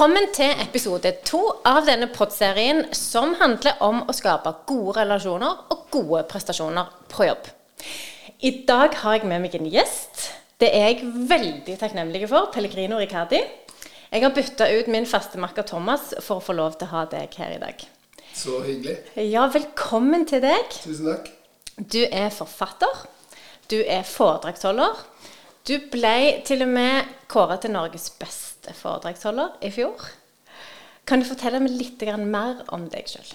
Velkommen til episode to av denne podserien som handler om å skape gode relasjoner og gode prestasjoner på jobb. I dag har jeg med meg en gjest. Det er jeg veldig takknemlig for. Pellegrino Riccardi. Jeg har bytta ut min fastemakker Thomas for å få lov til å ha deg her i dag. Så hyggelig. Ja, velkommen til deg. Tusen takk. Du er forfatter. Du er foredragsholder. Du ble til og med kåret til Norges beste foredragsholder i fjor. Kan du fortelle meg litt mer om deg sjøl?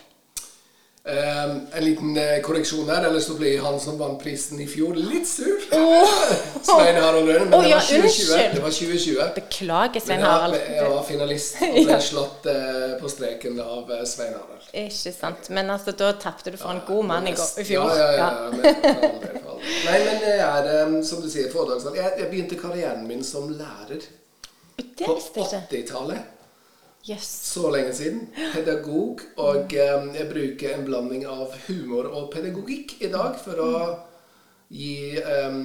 Um, en liten uh, korreksjon her. Ellers så blir han som vant prisen i fjor, litt sur. Oh. Svein Harald Rønne, Men Oh, det, ja, var 2020. det var 2020. Beklager, Svein Men Harald. Jeg, jeg var finalist og ble slått uh, på streken av uh, Svein Harald. Ikke sant. Men altså, da tapte du for en god mann i, går, i fjor. Ja, ja, ja. Men, for for. Nei, men jeg er, um, som du sier, foredragsholder. Jeg, jeg begynte karrieren min som lærer Det på visste jeg ikke. 80-tallet. Yes. så lenge siden. Pedagog. Og eh, jeg bruker en blanding av humor og pedagogikk i dag for å gi eh,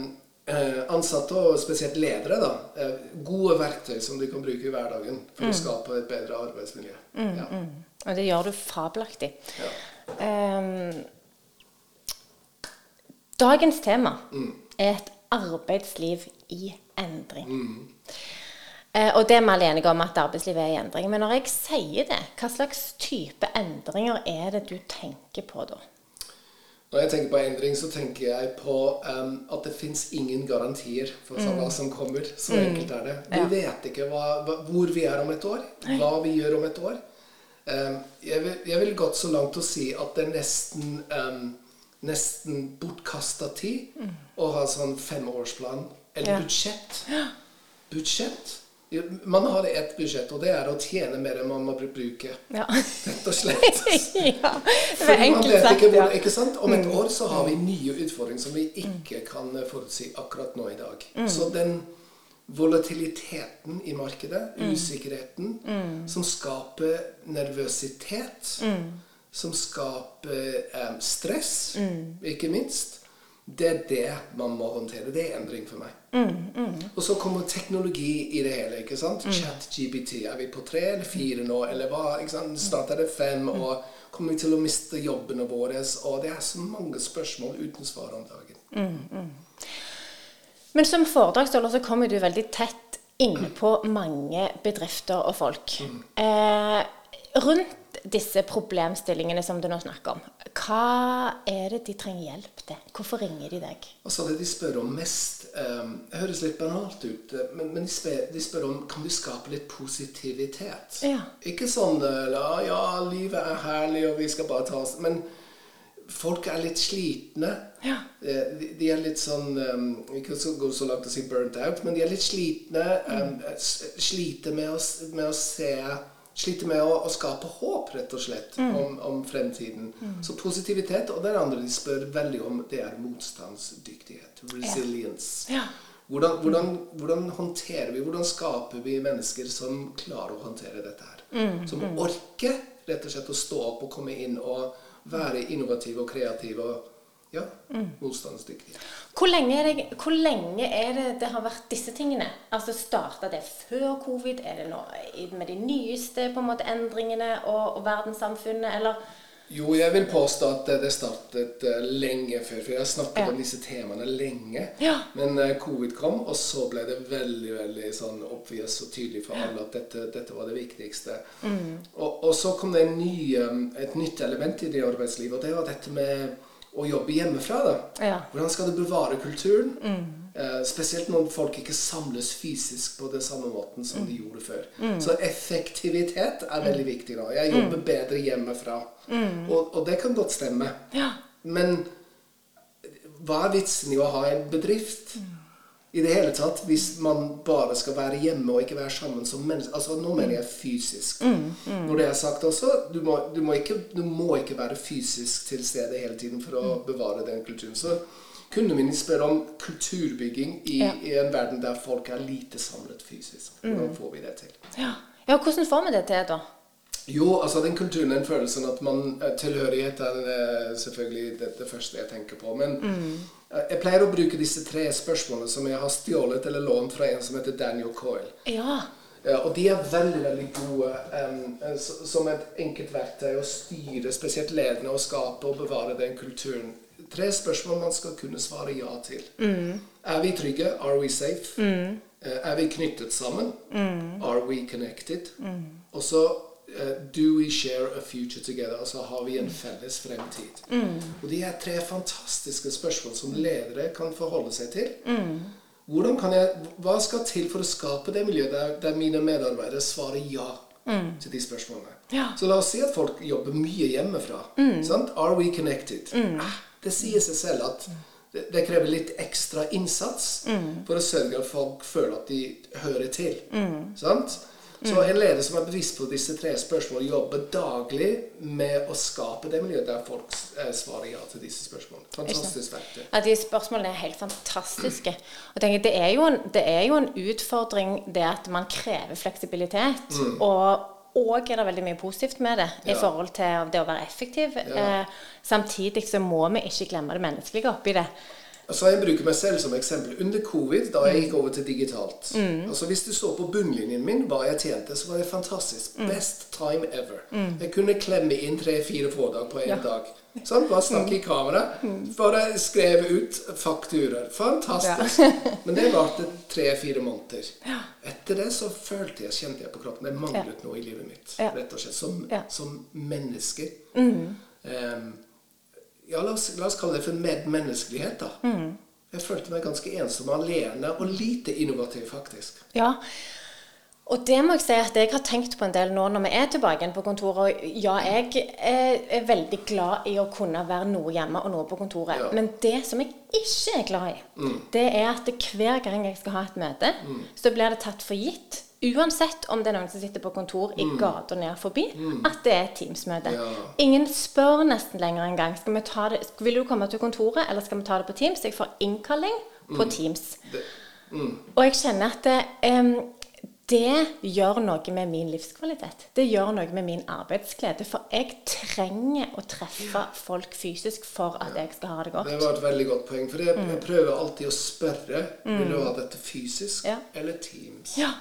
eh, ansatte, og spesielt ledere, da, gode verktøy som de kan bruke i hverdagen for å skape et bedre arbeidsmiljø. Ja. Og det gjør du fabelaktig. Ja. Um, dagens tema er et arbeidsliv i endring. Eh, og det er vi alle enige om at arbeidslivet er i endring. Men når jeg sier det, hva slags type endringer er det du tenker på da? Når jeg tenker på endring, så tenker jeg på um, at det fins ingen garantier for hva som kommer. Så enkelt er det. Vi vet ikke hva, hva, hvor vi er om et år, hva vi gjør om et år. Um, jeg, vil, jeg vil gått så langt å si at det er nesten, um, nesten bortkasta tid å ha sånn femårsplan eller Ja. budsjett. Budsjett. Man har ett budsjett, og det er å tjene mer enn man må bruke. Ja. Rett og slett. ja. Det er enkelt sagt, ikke hvor, ja. Mm. ikke sant? Om et år så har vi nye utfordringer som vi ikke kan eh, forutsi akkurat nå i dag. Mm. Så den volatiliteten i markedet, Mm. usikkerheten, som skaper nervøsitet, Mm. som skaper eh, stress, Mm. ikke minst, det er det man må håndtere. Det er endring for meg. Mm, Og så kommer teknologi i det hele. ikke sant? Chat-GBT. Er vi på tre eller fire nå? Eller hva? ikke sant? Snart er det fem. Og kommer vi til å miste jobbene våre? Og det er så mange spørsmål uten svar om dagen. Men som foredragsholder så kommer du veldig tett innpå mange bedrifter og folk. Eh, rundt disse problemstillingene som du nå snakker om, hva er det de trenger hjelp til? Hvorfor ringer de deg? Altså det de spør om mest um, høres litt banalt ut, eh, men, men de, spør, de spør om kan du skape litt positivitet. Ja. Ikke sånn la, ja, livet er herlig, og vi skal bare ta oss Men folk er litt slitne. Ja. Eh, De, de er litt sånn um, Ikke så gå så langt å si burnt out, men de er litt slitne. Um, sliter med å, med å se Sliter med å, å skape håp, rett og slett, om, om fremtiden. Så positivitet. Og det andre de spør veldig om, det er motstandsdyktighet. Resilience. Ja. Hvordan, hvordan, hvordan håndterer vi, hvordan skaper vi mennesker som klarer å håndtere dette her? Som orker rett og slett å stå opp og komme inn og være innovative og kreative og ja, motstandsdyktige. Hvor lenge, det, hvor lenge er det det har vært disse tingene? Altså Starta det før covid? Er det nå med de nyeste på en måte, endringene og, og verdenssamfunnet, eller? Jo, jeg vil påstå at det startet eh, lenge før, for jeg har snakket Ja. om disse temaene lenge. Ja. Men eh, covid kom, og så ble det veldig veldig sånn obvious og tydelig for alle at dette, dette var det viktigste. Mm. Og, og så kom det en ny, eh, et nytt element i det arbeidslivet, og det var dette med å jobbe hjemmefra. da. Ja. Hvordan skal du bevare kulturen? Eh, spesielt når folk ikke samles fysisk på den samme måten som de gjorde før. Så effektivitet er veldig viktig nå. Jeg jobber bedre hjemmefra. Og, og det kan godt stemme. Ja. Men hva er vitsen i å ha en bedrift? I det hele tatt, hvis man bare skal være hjemme og ikke være sammen som mennesker. Altså, nå mener jeg fysisk. Når det er sagt også, du må, du, må ikke, du må ikke være fysisk til stede hele tiden for å bevare den kulturen. Så kundene mine spør om kulturbygging i, Ja. i en verden der folk er lite samlet fysisk. Hvordan får vi det til? Ja. ja, hvordan får vi det til, da? Jo, altså den kulturen, den følelsen at man eh, Tilhørighet er eh, selvfølgelig det, det første jeg tenker på. Men mm. jeg pleier å bruke disse tre spørsmålene som jeg har stjålet eller lånt fra en som heter Daniel Coyle. Ja. Ja, og de er veldig veldig gode um, som et enkelt verktøy å styre spesielt ledende og skape og bevare den kulturen. Tre spørsmål man skal kunne svare ja til. Mm. Er vi trygge? Are we safe? Mm. Er vi knyttet sammen? Mm. Are we connected? Mm. Og så Do we share a future together? Altså har vi en felles fremtid? Mm. Og de er tre fantastiske spørsmål som ledere kan forholde seg til. Mm. Jeg, hva skal til for å skape det miljøet der, der mine medarbeidere svarer ja mm. til de spørsmålene? Ja. Så la oss si at folk jobber mye hjemmefra. Mm. Are we connected? Mm. Ah, det sier seg selv at det, det krever litt ekstra innsats mm. for å sørge for at folk føler at de hører til. Mm. Sant? Så en leder som er bevisst på disse tre spørsmålene, jobber daglig med å skape det miljøet der folk eh, svarer ja til disse spørsmålene. Fantastisk verktøy. Ja, de spørsmålene er helt fantastiske. Og tenker, det, er en, det, er jo en, utfordring det at man krever fleksibilitet. Mm. og og er det veldig mye positivt med det ja. i forhold til det å være effektiv. Ja. Eh, samtidig så må vi ikke glemme det menneskelige oppi det. Altså Jeg bruker meg selv som eksempel. Under covid, da jeg gikk over til digitalt mm. altså Hvis du så på bunnlinjen min hva jeg tjente, så var det fantastisk. Mm. Best time ever. Mm. Jeg kunne klemme inn tre-fire foredrag på én ja. dag. Sånn, Bare snakke i kamera. Bare skrev ut fakturaer. Fantastisk. Ja. Men det varte tre-fire måneder. Etter det så følte jeg, kjente jeg på kroppen det manglet noe i livet mitt. Rett og slett. Som, som menneske. Um, ja, la oss, la oss, kalle det for medmenneskelighet. da. Mm. Jeg følte meg ganske ensom og alene, og lite innovativ, faktisk. Ja, og det må jeg si at jeg har tenkt på en del nå når vi er tilbake igjen på kontoret. Ja, jeg er, veldig glad i å kunne være noe hjemme og noe på kontoret. Ja. Men det som jeg ikke er glad i, mm. det er at hver gang jeg skal ha et møte, mm. så blir det tatt for gitt Uansett om det er noen som sitter på kontor i mm. gata ned forbi, mm. at det er et Teams-møte. Ja. Ingen spør nesten lenger engang vil du komme til kontoret, eller skal vi ta det på Teams. Jeg får innkalling på mm. Teams. Det, mm. Og jeg kjenner at det, um, det gjør noe med min livskvalitet. Det gjør noe med min arbeidsglede. For jeg trenger å treffe folk fysisk for at jeg skal ha det godt. Det var et veldig godt poeng. For jeg, mm. jeg prøver alltid å spørre Vil du mm. ha dette fysisk ja. eller Teams. Ja.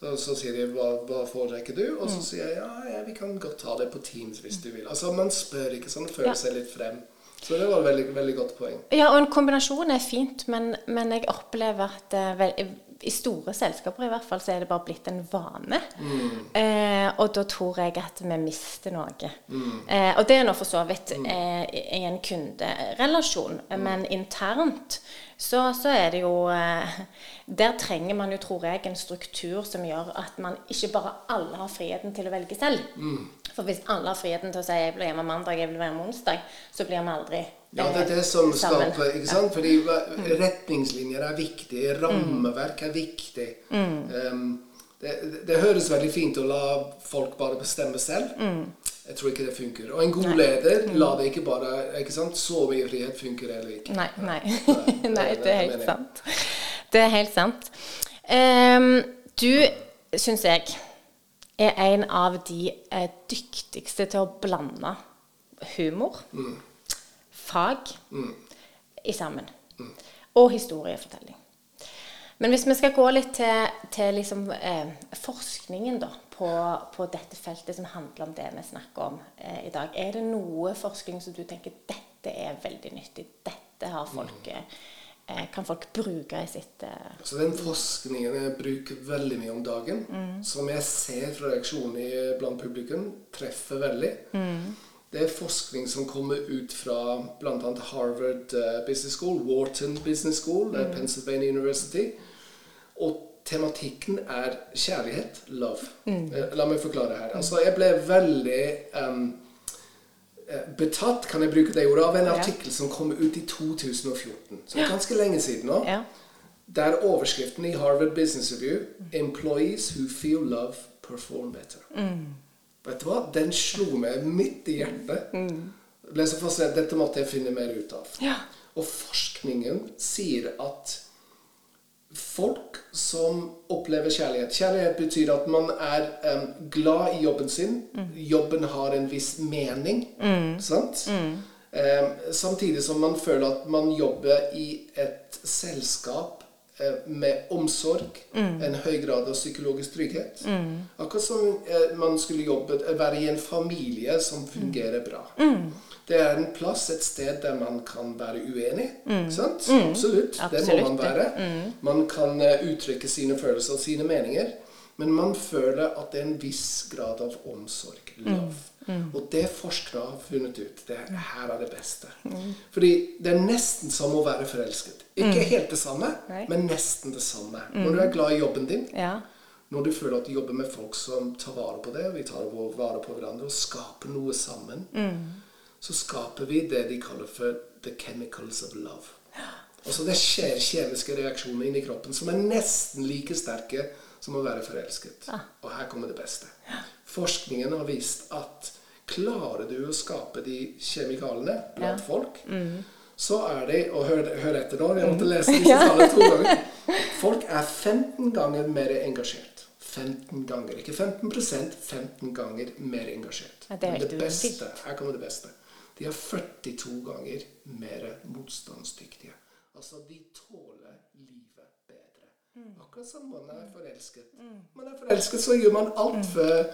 Så, så, sier de hva, hva foretrekker du? Og så mm. sier jeg ja, ja, vi kan godt ta det på Teams hvis du vil. Altså Man spør ikke sånn, føler seg litt frem. Så det var et veldig, veldig godt poeng. Ja, og en kombinasjon er fint, men, men jeg opplever at i store selskaper i hvert fall så er det bare blitt en vane. Mm. Eh, og da tror jeg at vi mister noe. Mm. Eh, og det er nå for så vidt mm. eh, i en kunderelasjon, mm. men internt så, så, er det jo eh, Der trenger man jo, tror jeg, en struktur som gjør at man ikke bare alle har friheten til å velge selv. Mm. For hvis alle har friheten til å si 'jeg blir hjemme mandag, jeg være hjemme onsdag', så blir vi aldri ja, det er det som skaper ikke sant? Fordi mm. retningslinjer er viktig, rammeverk er viktig. Mm. Um, det, det, høres veldig fint å la folk bare bestemme selv. Mm. Jeg tror ikke det funker. Og en god leder mm. la det ikke bare ikke sant? Så mye frihet funker eller ikke. Nei, nei. nei, nei det, er helt sant. Det er helt sant. Um, du, syns jeg, er en av de uh, dyktigste til å blande humor, mm. fag, mm. i sammen. Mm. Og historiefortelling. Men hvis vi skal gå litt til, til liksom, eh, forskningen da, på, på, dette feltet som handler om det vi snakker om eh, i dag, er det noe forskning som du tenker dette er veldig nyttig, dette har folk, mm. eh, kan folk bruke i sitt eh... Så Den forskningen jeg bruker veldig mye om dagen, mm. som jeg ser fra reaksjonen blant publikum, treffer veldig. Mm. Det er forskning som kommer ut fra bl.a. Harvard uh, Business School, Wharton Business School, mm. Pennsylvania University. Og tematikken er kjærlighet. Love. Mm. Eh, la meg forklare her. Altså, jeg ble veldig um, betatt, kan jeg bruke det ordet, av en ja. artikkel som kom ut i 2014. Så ganske lenge siden nå. Ja. Der overskriften i Harvard Business Review 'Employees who feel love perform better'. Mm. Vet du hva? Den slo meg midt i hjertet. Mm. Dette måtte jeg finne mer ut av. Ja. Og forskningen sier at folk som opplever kjærlighet. Kjærlighet betyr at man er um, glad i jobben sin. Mm. Jobben har en viss mening. Mm. Sant? Mm. Um, samtidig som man føler at man jobber i et selskap uh, med omsorg, en høy grad av psykologisk trygghet. Akkurat som uh, man skulle jobbe, være i en familie som fungerer bra. Det er en plass, et sted der man kan være uenig. Mm. Sant? Absolutt. Det må man være. være. Man kan eh, uttrykke sine følelser og sine meninger. Men man føler at det er en viss grad av omsorg. Love. Og det forskere har funnet ut, det er, her er det beste. Fordi det er nesten som å være forelsket. Ikke helt det samme, Nei. men nesten det samme. Når du er glad i jobben din, Ja. når du føler at du jobber med folk som tar vare på det, og vi tar vare på hverandre og skaper noe sammen, så skaper vi det de kaller for the chemicals of love. Altså det skjer kjemiske reaksjoner inni kroppen som er nesten like sterke som å være forelsket. Og her kommer det beste. Forskningen har vist at klarer du å skape de kjemikalene blant folk, så er de Og hør, hør etter nå, jeg måtte lese disse tallene to ganger. Folk er 15 ganger mer engasjert. 15 ganger. Ikke 15 15 ganger mer engasjert. Ja, det beste, her kommer det beste. De er 42 ganger mer motstandsdyktige. Altså, de tåler livet bedre. Akkurat som man er forelsket. Man er forelsket, så gjør man alt for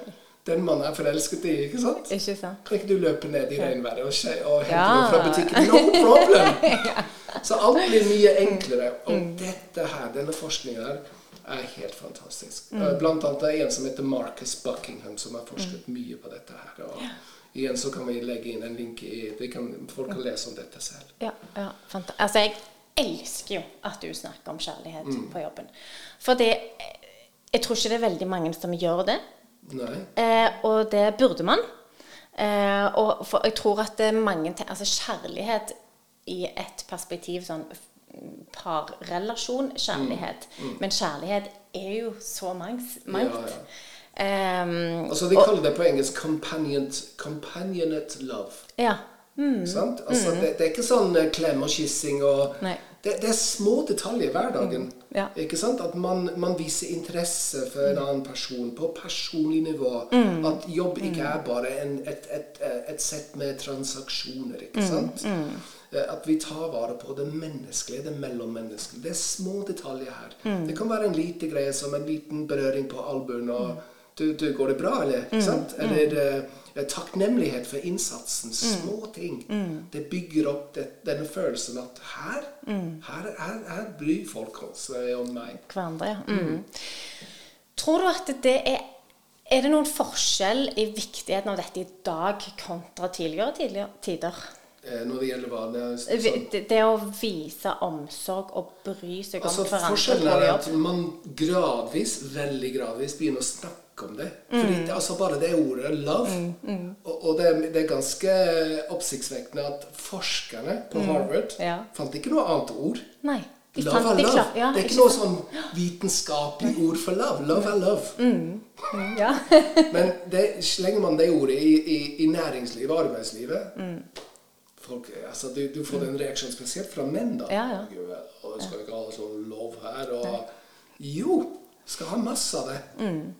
den man er forelsket i, ikke sant? Ikke sant? Kan ikke du løpe ned i regnværet og, skje- og hente Ja. noe fra butikken? No problem! Så alt blir mye enklere. Og dette her, denne forskningen her, er helt fantastisk. Eh, Blant annet det er en som heter Marcus Buckingham, som har forsket mye på dette her. Og igjen så kan vi legge inn en link i kan, Folk kan lese om dette selv. Ja, ja Altså, jeg elsker jo at du snakker om kjærlighet på jobben. For det Jeg tror ikke det er veldig mange som gjør det. Eh, og det burde man. Eh, og for jeg tror at det er mange Altså kjærlighet i et perspektiv sånn parrelasjon, kjærlighet. Men kjærlighet er jo så mangt. mangt. Ja, Ehm, Altså, de kaller det på engelsk companionate, love. ja. Sant? Altså, det, det er ikke sånn eh, klem og kyssing og det, det er små detaljer i hverdagen. Ja. Ikke sant? At man, man viser interesse for en annen person på personlig nivå. At jobb ikke er bare en, et, et, et sett med transaksjoner. Ikke sant? Eh, At vi tar vare på det menneskelige, det mellommenneskelige. Det er små detaljer her. Det kan være en liten greie som en liten berøring på albuen. og du, du, går det bra, eller? Mm. sant? Eller eh, takknemlighet for innsatsen. Små ting. Det bygger opp det, denne følelsen at her, her, her, her bryr folk seg om meg. hverandre. Ja. Mm. Tror du at det er Er det noen forskjell i viktigheten av dette i dag kontra tidligere tidligere tider? Eh, når det gjelder hva det er sånn. Det, det å vise omsorg og bry seg om Altså, hverandre forskjellen er at man gradvis, veldig gradvis, begynner å snakke om det. Fordi det, altså bare det ordet 'love' Og, og det, det er ganske oppsiktsvekkende at forskerne på Harvard Ja. fant ikke noe annet ord. Nei. De Love fant er love. klar, ja, det er ikke ikke noe sånn vitenskapelig ord for love. Love er love. Ja. Men det, slenger man det ordet i, i, i næringslivet og arbeidslivet Mm. folk, altså, du, du får den reaksjonen spesielt fra menn. da. Ja, ja. Og skal ikke ha sånn lov her. Og, jo, skal ha masse av det. Mm.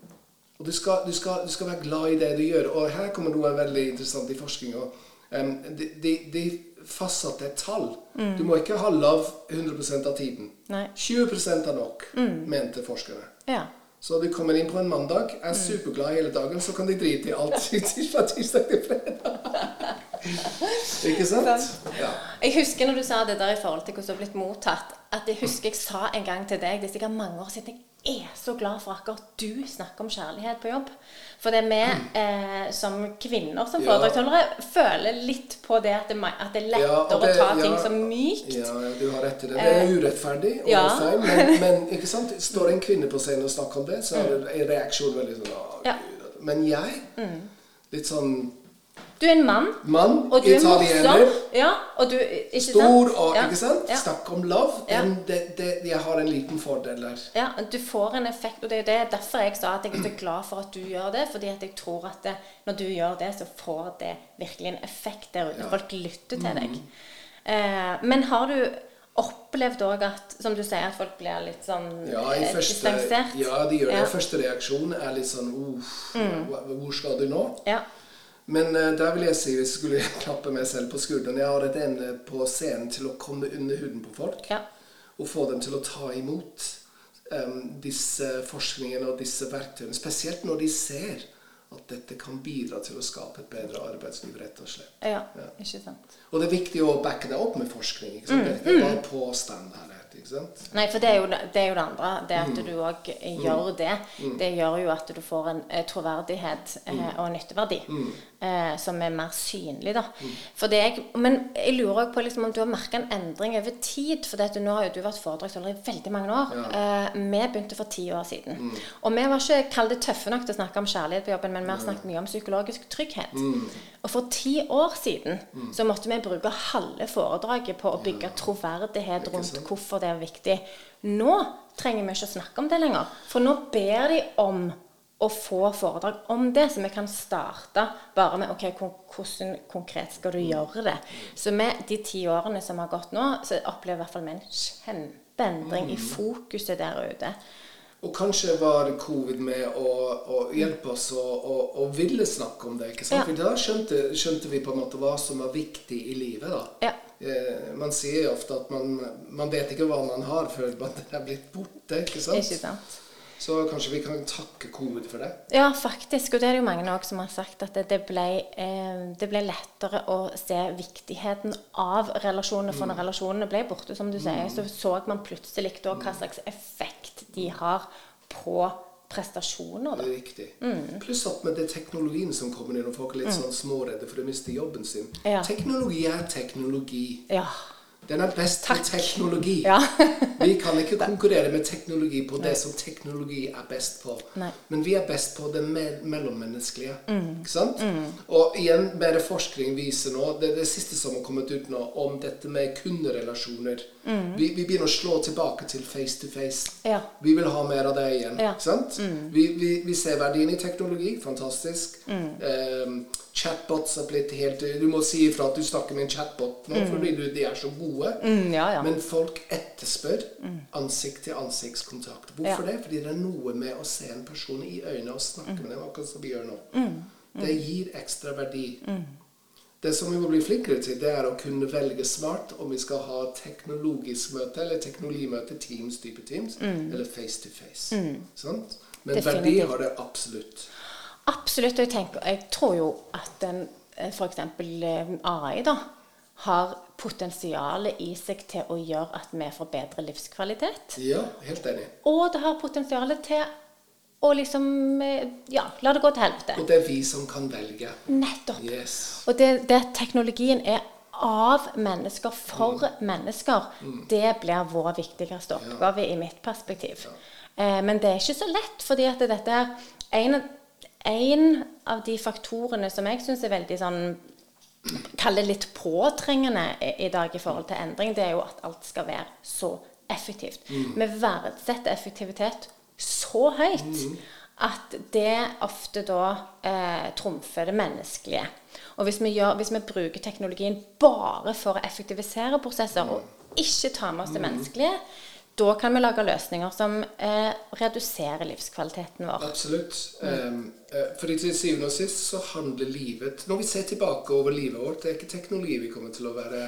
Og du skal, du, skal, du skal være glad i det du gjør. Og her kommer noe veldig interessant i forskninga. Um, de, de, de fastsatte et tall. Du må ikke ha lav 100% av tiden. Mm. Nei. 20 er nok, mente forskere. ja. Så du kommer inn på en mandag, er superglad hele dagen, så kan de drite i alt fra tirsdag til fredag. Ikke sant? Ja. Jeg husker når du sa det der i forhold til hvordan du har blitt mottatt, at jeg husker jeg sa en gang til deg, det er sikkert mange år siden, jeg er så glad for akkurat du snakker om kjærlighet på jobb. For det er vi eh, som kvinner, som Ja. foredragsholdere, føler litt på det at det, at det er lettere ja, det- å ta ting så som mykt. Ja, ja, du har rett i det. Det er urettferdig og ja. feil, men, men ikke sant? står en kvinne på scenen og snakker om det, så er reaksjonen veldig sånn ah, Ja. Men jeg, litt sånn Du er en mann, mann, og du er italiener. Ja, og du, ikke sant? stor og ja. Ikke sant? Ja. Snakke om love. Ja. Den, det, det, jeg har en liten fordel der. Ja, du får en effekt, og det er det derfor jeg sa at jeg er så glad for at du gjør det. Fordi at jeg tror at det, når du gjør det, så får det virkelig en effekt der ute. Ja. Folk lytter til deg. Eh, men har du opplevd òg at, som du sier, at folk blir litt sånn Ja, eh, første, distansert? ja, de gjør det. Ja. Mm. Første reaksjon er litt sånn Uff, mm. hvor skal du nå? Ja. Men eh, der vil jeg si, hvis jeg skulle klappe meg selv på skulderen Jeg har et ende på scenen til å komme under huden på folk. Ja. og få dem til å ta imot um, disse forskningene og disse verktøyene. Spesielt når de ser at dette kan bidra til å skape et bedre arbeidsliv, rett og slett. Ja, ikke sant. Og det er viktig å backe det opp med forskning. ikke sant? Det er bare påstand her. ikke sant? Nei, for det er jo det, er jo det andre. Det at du òg gjør det, det gjør jo at du får en eh, troverdighet eh, og nytteverdi eh, som er mer synlig, da. For det jeg, men jeg lurer også på liksom, om du har merka en endring over tid. For dette, nå har jo du vært foredragsholder i veldig mange år. Eh, vi begynte for ti år siden. Og vi var ikke kall det tøffe nok til å snakke om kjærlighet på jobben, men vi har snakket mye om psykologisk trygghet. Og for ti år siden så måtte vi bruke halve foredraget på å bygge troverdighet rundt hvorfor det er viktig. Nå trenger vi ikke å snakke om det lenger. For nå ber de om å få foredrag om det, så vi kan starte bare med ok, hvordan konkret skal du gjøre det. Så med de ti årene som har gått nå, så opplever i hvert fall vi en kjempeendring i fokuset der ute. Og kanskje var covid med å, å hjelpe oss å, å, å ville snakke om det. ikke sant? Ja. For da skjønte, skjønte vi på en måte hva som var viktig i livet. da. Ja. Eh, man sier jo ofte at man, man vet ikke hva man har før man er blitt borte. ikke sant? Ikke sant? Så kanskje vi kan takke covid for det. Ja, faktisk. Og det er det jo mange òg som har sagt at det, det, ble, eh, det ble lettere å se viktigheten av relasjoner. For når relasjonene ble borte, som du sier, så så man plutselig da hva slags effekt de har på prestasjoner. Det Da. er riktig. Pluss at med det teknologien som kommer inn, og folk er litt sånn småredde for å miste jobben sin. Ja. Teknologi er teknologi. Ja. Den er best på teknologi. Ja. vi kan ikke konkurrere med teknologi på det som teknologi er best på. Nei. Men vi er best på det me mellommenneskelige. Mm. Ikke sant? Og igjen, mer forskning viser nå Det er det siste som har kommet ut nå, om dette med kunderelasjoner. Vi, vi begynner å slå tilbake til face to face. Mm. Ja. Vi vil ha mer av det igjen. Ja. Ikke sant? Vi, vi, vi ser verdien i teknologi. Fantastisk. Mm. Eh, chatbots er blitt helt Du må si ifra at du snakker med en chatbot nå, fordi du, de er så gode. Mm, ja, ja. Men folk etterspør ansikt-til-ansiktskontakt. Hvorfor Ja. det? Fordi det er noe med å se en person i øynene og snakke med dem, akkurat som vi gjør nå. Mm. Det gir ekstra verdi. Det som vi må bli flinkere til, det er å kunne velge smart om vi skal ha teknologisk møte, eller teknologimøte, Teams, type Teams, eller face to face. Sant? Men verdi Mm. Har det absolutt. Absolutt. Og jeg, tenker, jeg tror jo at en f.eks. AI da, har potensialet i seg til å gjøre at vi får bedre livskvalitet. Ja, helt enig. Og det har potensialet til å liksom eh, Ja, la det gå til helvete. Og det er vi som kan velge. Nettopp. Yes. Og det, det teknologien er av mennesker for mennesker, det blir vår viktigste oppgave i mitt perspektiv. Eh, men det er ikke så lett, fordi at dette er en, en av de faktorene som jeg syns er veldig sånn Kall det litt påtrengende i, dag i forhold til endring, det er jo at alt skal være så effektivt. Vi verdsetter effektivitet så høyt at det ofte da eh, trumfer det menneskelige. Og hvis vi, gjør, hvis vi bruker teknologien bare for å effektivisere prosesser, og ikke ta med oss det menneskelige, da kan vi lage løsninger som eh, reduserer livskvaliteten vår. Absolutt. Um, eh, fordi til syvende og sist så handler livet Når vi ser tilbake over livet vårt, det er ikke teknologi vi kommer til å være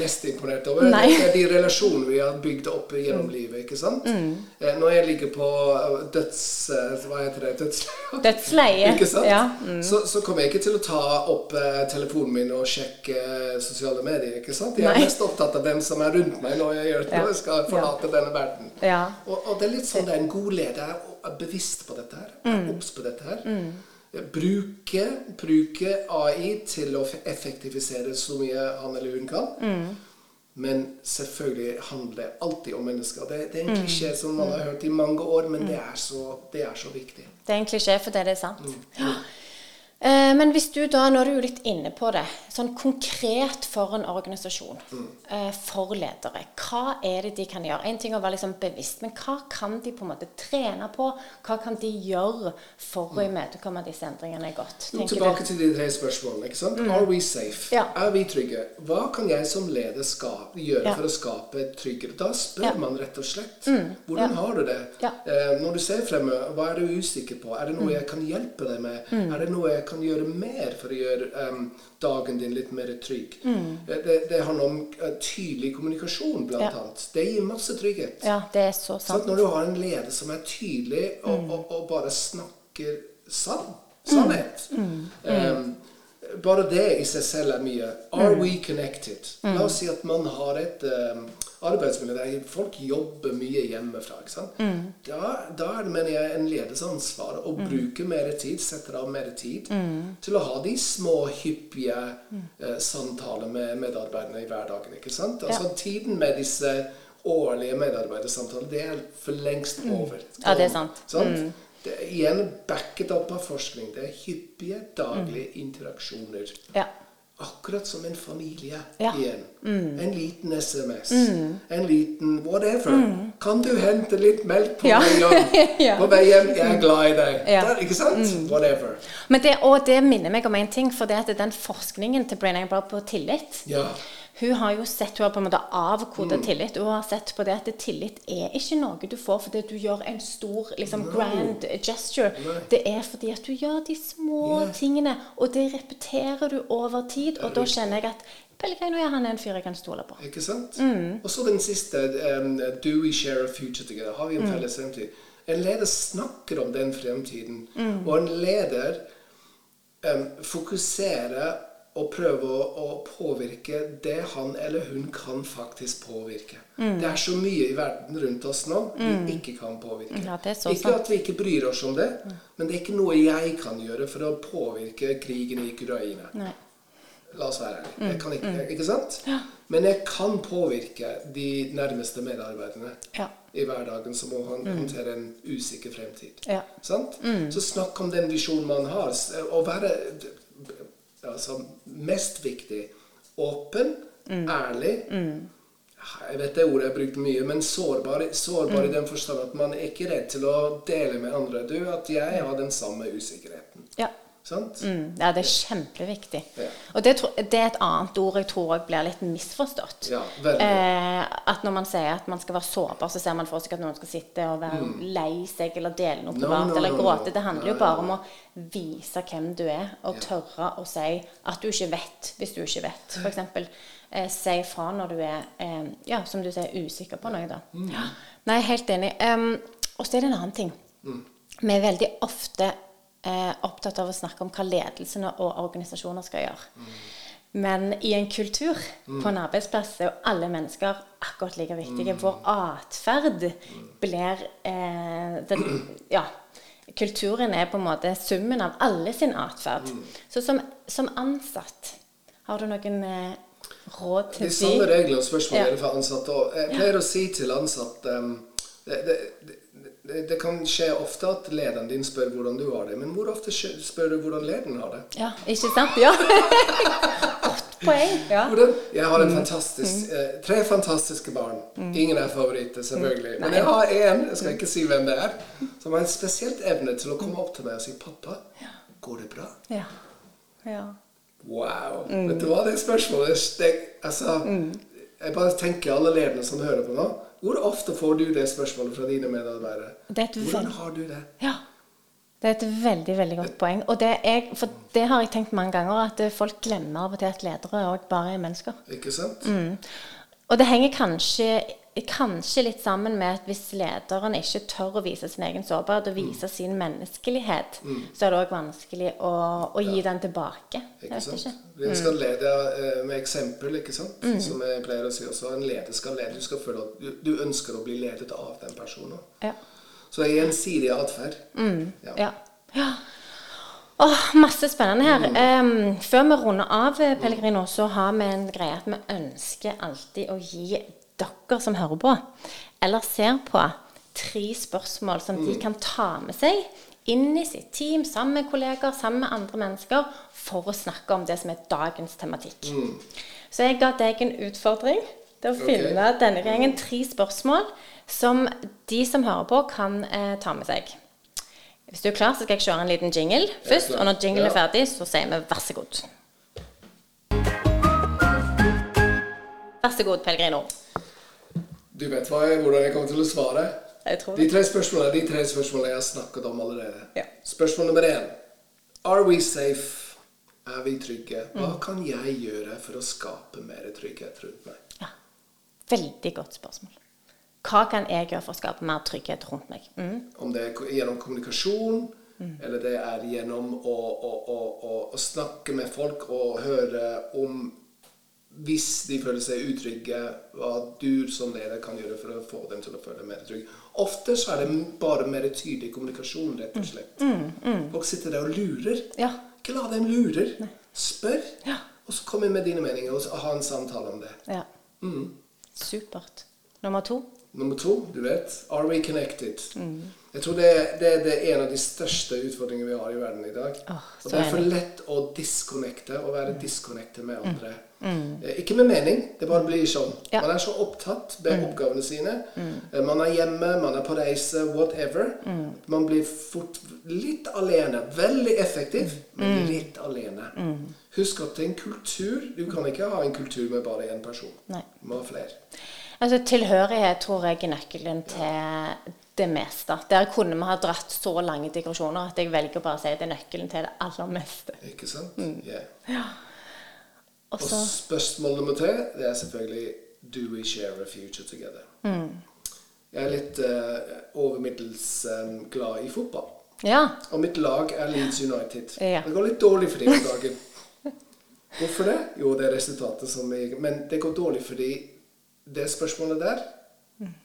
mest imponert over. Nei. Det er de relasjonene vi har bygd opp gjennom livet. ikke sant? Eh, når jeg ligger på eh, døds... eh, Hva heter det? Dødsleie. Dødsleie. Ikke sant? Ja. Så, så kommer jeg ikke til å ta opp telefonen min og sjekke sosiale medier. ikke sant? Jeg er Nei. mest opptatt av hvem som er rundt meg når jeg, gjør, Ja. når skal forlate denne verden. Ja. Og, og det er litt sånn det er en god leder er bevisst på dette her. Er obs på dette her. Bruke, bruke AI til å effektivisere så mye han eller hun kan. Men selvfølgelig handler det alltid om mennesker. Det, det er en klisjé som man har hørt i mange år, men det, er så, det er så viktig. Det er en klisjé fordi det er sant. Ja. Eh, men hvis du da, nå er du jo litt inne på det, sånn konkret for en organisasjon, eh, for ledere, hva er det de kan gjøre? En ting å være liksom bevisst, men hva kan de på en måte trene på? Hva kan de gjøre for å imøtekomme disse endringene godt? Jo, tilbake du? til de tre spørsmålene. ikke sant? Are we safe? Ja. Er vi trygge? Hva kan jeg som leder skape, gjøre Ja. for å skape tryggere? Da spør Ja. Mm. man rett og slett. Hvordan Ja. har du det? Eh, når du ser fremme, hva er du usikker på? Er det noe jeg kan hjelpe deg med? Mm. Er det noe jeg kan kan gjøre mer for å gjøre um, dagen din litt mer trygg. Mm. Eh, Det, det handler om eh, tydelig kommunikasjon, blant Ja. annet. Det gir masse trygghet. Ja, det er så Sant? sant. Når du har en leder som er tydelig og, Mm. og, og bare snakker sann, sannhet Mm. Bare det i seg selv er mye. Are Mm. we connected? La oss si at man har et um, arbeidsmiljø der folk jobber mye hjemmefra. ikke sant? Mm. Da, da er det mener jeg, en leders ansvar å bruke mer tid, sette av mer tid, Mm. til å ha de små, hyppige uh, samtaler med medarbeiderne i hverdagen. ikke sant? Altså Tiden med disse årlige medarbeidersamtalene, det er for lengst over. Mm. Ja, det er sant. Mm. Sant? Det er igjen backet opp av forskning. Det er hyppige daglige interaksjoner. Ja. Akkurat som en familie Ja. Mm. igjen. En liten SMS. En liten whatever. Kan du hente litt melk på Ja. Ja. På vei hjem, jeg er glad i deg. Mm. Der, ikke sant? Whatever. Men det, og det minner meg om en ting, for det at den forskningen til Brain Brown på tillit Ja. Hun har jo sett, hun har på en måte Mm. avkodet tillit. Hun har sett på det at tillit er ikke noe du får fordi du gjør en stor liksom, grand gesture. No. Det er fordi at du gjør de små yeah. tingene, og det repeterer du over tid. Og da kjenner jeg at Pellegrino er han er en fyr jeg kan stole på. Ikke sant? Mm. Og så den siste. Um, do we share a future together? Har vi Mm. en felles fremtid? En leder snakker om den fremtiden. Mm. Og en leder um, fokuserer og prøve å, å påvirke det han eller hun kan faktisk påvirke. Mm. Det er så mye i verden rundt oss nå vi ikke kan påvirke. Ja, ikke sant. at vi ikke bryr oss om det, men det er ikke noe jeg kan gjøre for å påvirke krigen i Ukraina. Nei. La oss være ærlige. Mm, Jeg kan ikke, ikke sant? Men jeg kan påvirke de nærmeste medarbeiderne Ja. i hverdagen som må håndtere en usikker fremtid. Ja. Sant? Så snakk om den visjonen man har. og Å altså, mest viktig åpen, ærlig Jeg vet det ordet jeg har brukt mye, men sårbar, sårbar i den forstand at man er ikke redd til å dele med andre. Du, at jeg har den samme usikkerheten. Ja. Sant? Mm, ja, det er kjempeviktig. Ja. Og det, det er et annet ord jeg tror blir litt misforstått. Ja, eh, at når man sier at man skal være sårbar, så ser man for seg at noen skal sitte og være lei seg eller dele noe privat No, no, eller no, gråte. Det handler jo bare om å vise hvem du er, og tørre å si at du ikke vet hvis du ikke vet. Eksempel eh, si fra når du er eh, ja, som du sier, usikker på noe. da. Mm. Nei, helt enig. Um, og så er det en annen ting. Mm. Vi er veldig ofte eh, opptatt av å snakke om hva ledelsene og organisasjoner skal gjøre. Men i en kultur på en arbeidsplass er jo alle mennesker akkurat like viktige. Vår atferd blir eh, den, Ja. Kulturen er på en måte summen av alle sin atferd. Så som, som ansatt, har du noen eh, råd til De samme reglene og spørsmål Ja. for ansatte òg. Jeg pleier å si til ansatte um, det, det, det, det kan skje ofte at lederen din spør hvordan du har det, men hvor ofte spør du hvordan lederen har det? Ja, ikke sant? Ja. Godt poeng. Ja. Hvordan? Jeg har Mm. fantastisk, eh, tre fantastiske barn. Ingen er favoritter, selvfølgelig. Men jeg har en, jeg skal ikke si hvem det er, som har en spesielt evne til å komme opp til meg og si 'Pappa, går det bra?' Ja. ja. Wow. Mm. Vet du hva, det spørsmålet det, altså, Jeg bare tenker alle lederne som hører på nå. Hvor ofte får du det spørsmålet fra dine medarbeidere? Er Hvordan har du det? Ja. Det er et veldig veldig godt poeng. Og det er, det har jeg tenkt mange ganger, at folk glemmer av og til at ledere òg bare er mennesker. Ikke sant? Mm. Og det henger kanskje, kanskje litt sammen med at hvis lederen ikke tør å vise sin egen sårbarhet og vise sin menneskelighet, så er det òg vanskelig å, å gi den tilbake. Ikke sant? ikke. Vi skal lede eh, med eksempel, ikke sant? Mm. Som jeg pleier å si også. En leder skal lede. Du skal føle at du, du ønsker å bli ledet av den personen. Ja. Så det er gjensidig atferd. Ja. Ja. ja. Åh, masse spennende her. Em, før vi runder av, eh, Pellegrino, så har vi en greie at vi ønsker alltid å gi dere som hører på, eller ser på, tre spørsmål som de kan ta med seg inn i sitt team, sammen med kolleger, sammen med andre mennesker, for å snakke om det som er dagens tematikk. Så jeg ga deg en utfordring til å finne denne gangen tre spørsmål som de som hører på, kan eh, ta med seg. Hvis du er klar, så skal jeg kjøre en liten jingle først. Og når jinglen er ferdig, så sier vi vær så god. Vær så god, Pellegrino. Du vet jeg, hvordan jeg kommer til å svare? Jeg tror De tre spørsmålene de tre spørsmålene jeg har snakket om allerede. Ja. Spørsmål nummer én. Are we safe? Er vi trygge? Hva kan jeg gjøre for å skape mer trygghet rundt meg? Ja. Veldig godt spørsmål. Hva kan jeg gjøre for å skape mer trygghet rundt meg? Mm. Om det er gjennom kommunikasjon, eller det er gjennom å, å, å, å snakke med folk og høre om hvis de føler seg utrygge, hva du som leder kan gjøre for å få dem til å føle mer trygge. Ofte så er det bare mer tydelig kommunikasjon, rett og slett. Folk sitter der og lurer. Ja. Ikke la dem lure. Spør, Ja. og så kom inn med dine meninger og ha en samtale om det. ja. Supert. Nummer to? Nummer to, du vet, are we connected? Mm. Jeg tror det, det, det er en av de største utfordringene vi har i verden i dag. Oh, og det er for lett å disconnecte og være disconnecte med Mm. andre. Eh, Ikke med mening, det bare blir sånn. Ja. Mm. Man er så opptatt med oppgavene sine. Eh, Man er hjemme, man er på reise, whatever. Mm. Man blir fort litt alene. Veldig effektiv, men Mm. litt alene. Husk at det er en kultur. Du kan ikke ha en kultur med bare én person. Nei. Du må ha flere. Altså, tilhørighet tror jeg er nøkkelen til det meste. Der kunne vi ha dratt så lange digresjoner at jeg velger bare å si at det er nøkkelen til det aller meste. Ikke sant? Mm. Yeah. Og Og spørsmål nummer tre det er selvfølgelig Do we share a future together? Mm. Jeg er litt eh, overmiddels um, glad i fotball. Ja. Og mitt lag er Leeds United. Ja. Det går litt dårlig for dem om dagen. Hvorfor det? Jo, det er resultatet som jeg Men det går dårlig fordi det spørsmålet der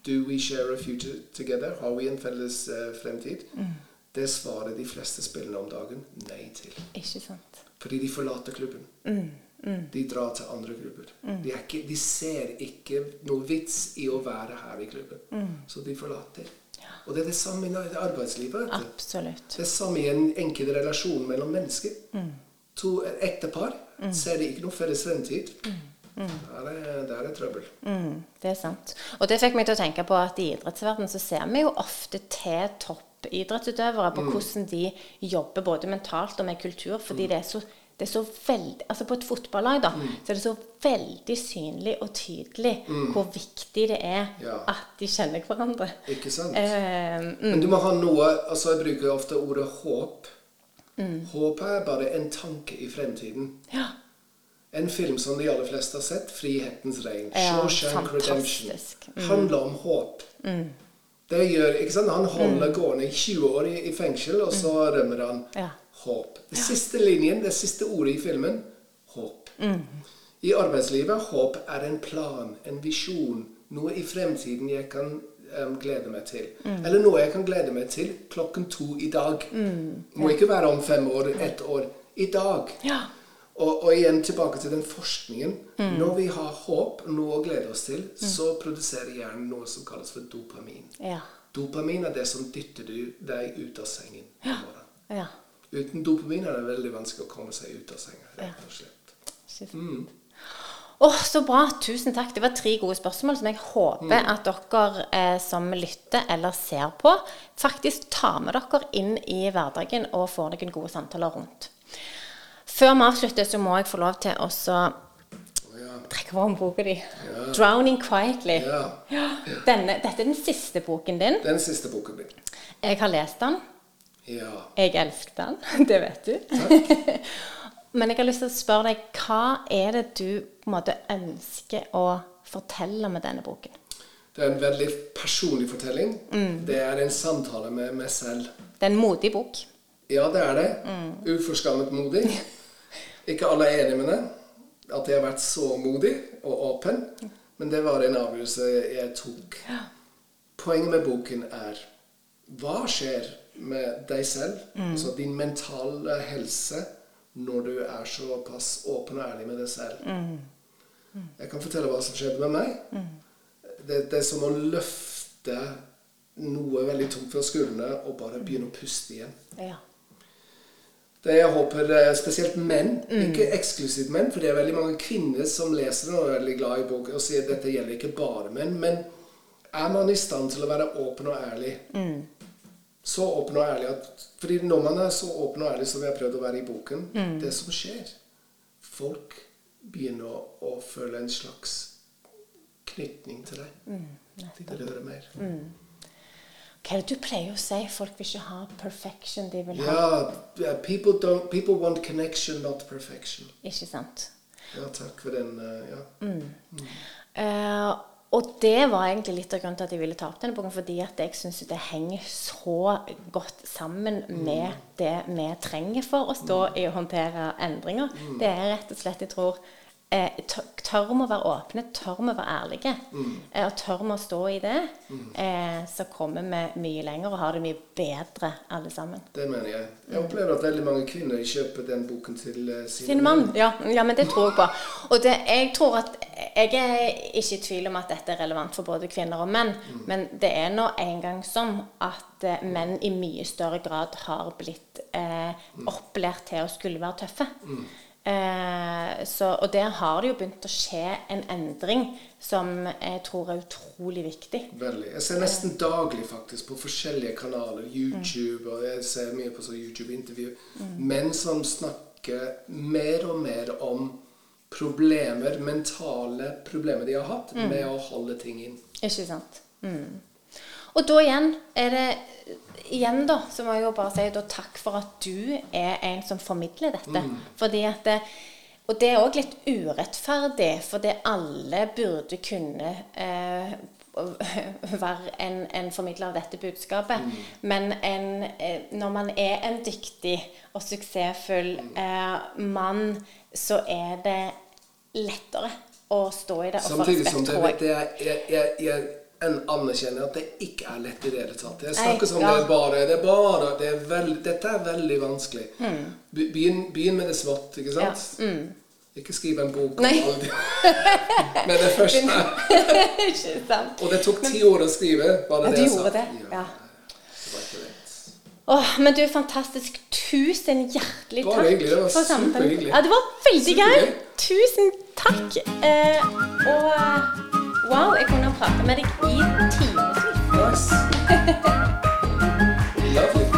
Do we share a future together? Har vi en felles uh, fremtid? Det svarer de fleste spillene om dagen nei til. Ikke sant. Fordi de forlater klubben. De drar til andre klubber. De, er ikke, de ser ikke noe vits i å være her i klubben. Så de forlater. Og det er det samme i arbeidslivet. Absolutt. Det er samme i en enkel relasjon mellom mennesker. To ektepar ser de ikke noe felles fremtid. Der er, der er trøbbel. Mm, det er sant. Og det fikk meg til å tenke på at i idrettsverdenen så ser vi jo ofte til toppidrettsutøvere på hvordan de jobber både mentalt og med kultur, fordi det er så det er så veldig, altså På et fotballag da, så er det så veldig synlig og tydelig hvor viktig det er Ja. at de kjenner hverandre. Ikke sant? Eh, Men du må ha noe altså Jeg bruker ofte ordet håp. Håp er bare en tanke i fremtiden. ja. En film som de aller fleste har sett, 'Frihetens regn', Ja, Shawshank Redemption. Redemption, handler om håp. Det gjør, ikke sant? Han holder gående i 20 år i, i fengsel, og så rømmer han. Ja. Håp. Det siste linjen, det siste ordet i filmen håp. I arbeidslivet håp er en plan, en visjon, noe i fremtiden jeg kan um, glede meg til. Eller noe jeg kan glede meg til klokken to i dag. Må ikke være om fem år, ett år. I dag. Ja. Og, og igjen tilbake til den forskningen. Når vi har håp, noe å glede oss til, så produserer hjernen noe som kalles for dopamin. Ja. Dopamin er det som dytter du deg ut av sengen Ja. ja. Uten dopamin er det veldig vanskelig å komme seg ut av senga. rett og slett. Sant. Åh, Så bra. Tusen takk. Det var tre gode spørsmål som jeg håper at dere eh, som lytter eller ser på, faktisk tar med dere inn i hverdagen og får noen gode samtaler rundt. Før vi avslutter, så må jeg få lov til å ja. trekke fram boka di. 'Drowning Quietly'. ja. Denne, dette er den siste boken din. Den siste boken min. Jeg har lest den. Ja. Jeg elsker den. Det vet du. Takk. Men jeg har lyst til å spørre deg, hva er det du på en måte ønsker å fortelle med denne boken? Det er en veldig personlig fortelling. Det er en samtale med meg selv. Det er en modig bok. Ja, det er det. Uforskammet modig. Ikke alle er enig med det. At jeg har vært så modig og åpen. Men det var en avgjørelse jeg tok. Poenget med boken er hva skjer med deg selv, altså din mentale helse, når du er såpass åpen og ærlig med deg selv. Jeg kan fortelle hva som skjedde med meg. Det, det er som å løfte noe veldig tungt fra skuldrene og bare begynne å puste igjen. Ja. Det jeg håper eh, spesielt menn, ikke eksklusivt menn, for det er veldig mange kvinner som leser den og er veldig glad i boken og sier at dette gjelder ikke bare menn, men er man i stand til å være åpen og ærlig? Så åpen og ærlig at fordi når man er så åpen og ærlig som vi har prøvd å være i boken, det som skjer Folk begynner å, å føle en slags knytning til deg. De vil høre mer. Hva er det du pleier å si? Folk vil ikke ha perfection. De vil ha Ja, yeah, people, don't, people want connection, not perfection. Ikke sant? Ja, takk for den. Uh, ja. Eh, og det var egentlig litt av grunnen til at jeg ville ta opp denne boken, fordi at jeg syns det henger så godt sammen med det vi trenger for å stå i å håndtere endringer. Det er rett og slett, jeg tror eh, tør vi å være åpne, tør vi å være ærlige, eh, og tør vi å stå i det, eh, så kommer vi mye lenger og har det mye bedre alle sammen. Det mener jeg. Jeg opplever at veldig mange kvinner kjøper den boken til eh, Sin mann. Ja, ja, men det tror jeg på. Og det, jeg tror at jeg er ikke i tvil om at dette er relevant for både kvinner og menn, men det er nå engang sånn at eh, menn i mye større grad har blitt eh, opplært til å skulle være tøffe. Eh, så, og der har det jo begynt å skje en endring som jeg tror er utrolig viktig. Veldig. Jeg ser nesten daglig faktisk på forskjellige kanaler, YouTube, og jeg ser mye på sånn YouTube-intervju, menn som snakker mer og mer om problemer, mentale problemer de har hatt, med å holde ting inn. Ikke sant. Mm. Og da igjen er det Igjen da, så må jeg jo bare si da, takk for at du er en som formidler dette. Fordi at det, Og det er òg litt urettferdig, fordi alle burde kunne eh, være en, en formidler av dette budskapet. Men en, eh, når man er en dyktig og suksessfull eh, mann, så er det lettere å stå i det og få Samtidig som respekt, det, jeg. jeg, jeg, jeg en anerkjenner at det ikke er lett i det hele tatt. Jeg snakker som ja. det er bare, det er bare det er veld, Dette er veldig vanskelig. Mm. Begynn, begynn med det smått, ikke Ja, sant? Ikke skriv en bok om alt Men det første ikke sant? Og det tok ti år å skrive, var Ja, det du det jeg gjorde sa? det. Ja. Det var ikke lett. Åh, men du, er fantastisk. Tusen hjertelig Bare takk hyggelig. Det var superhyggelig. Ja, det var veldig gøy. Tusen takk. Eh, og eh, Wow, jeg kunne prate med deg i timevis. Nice.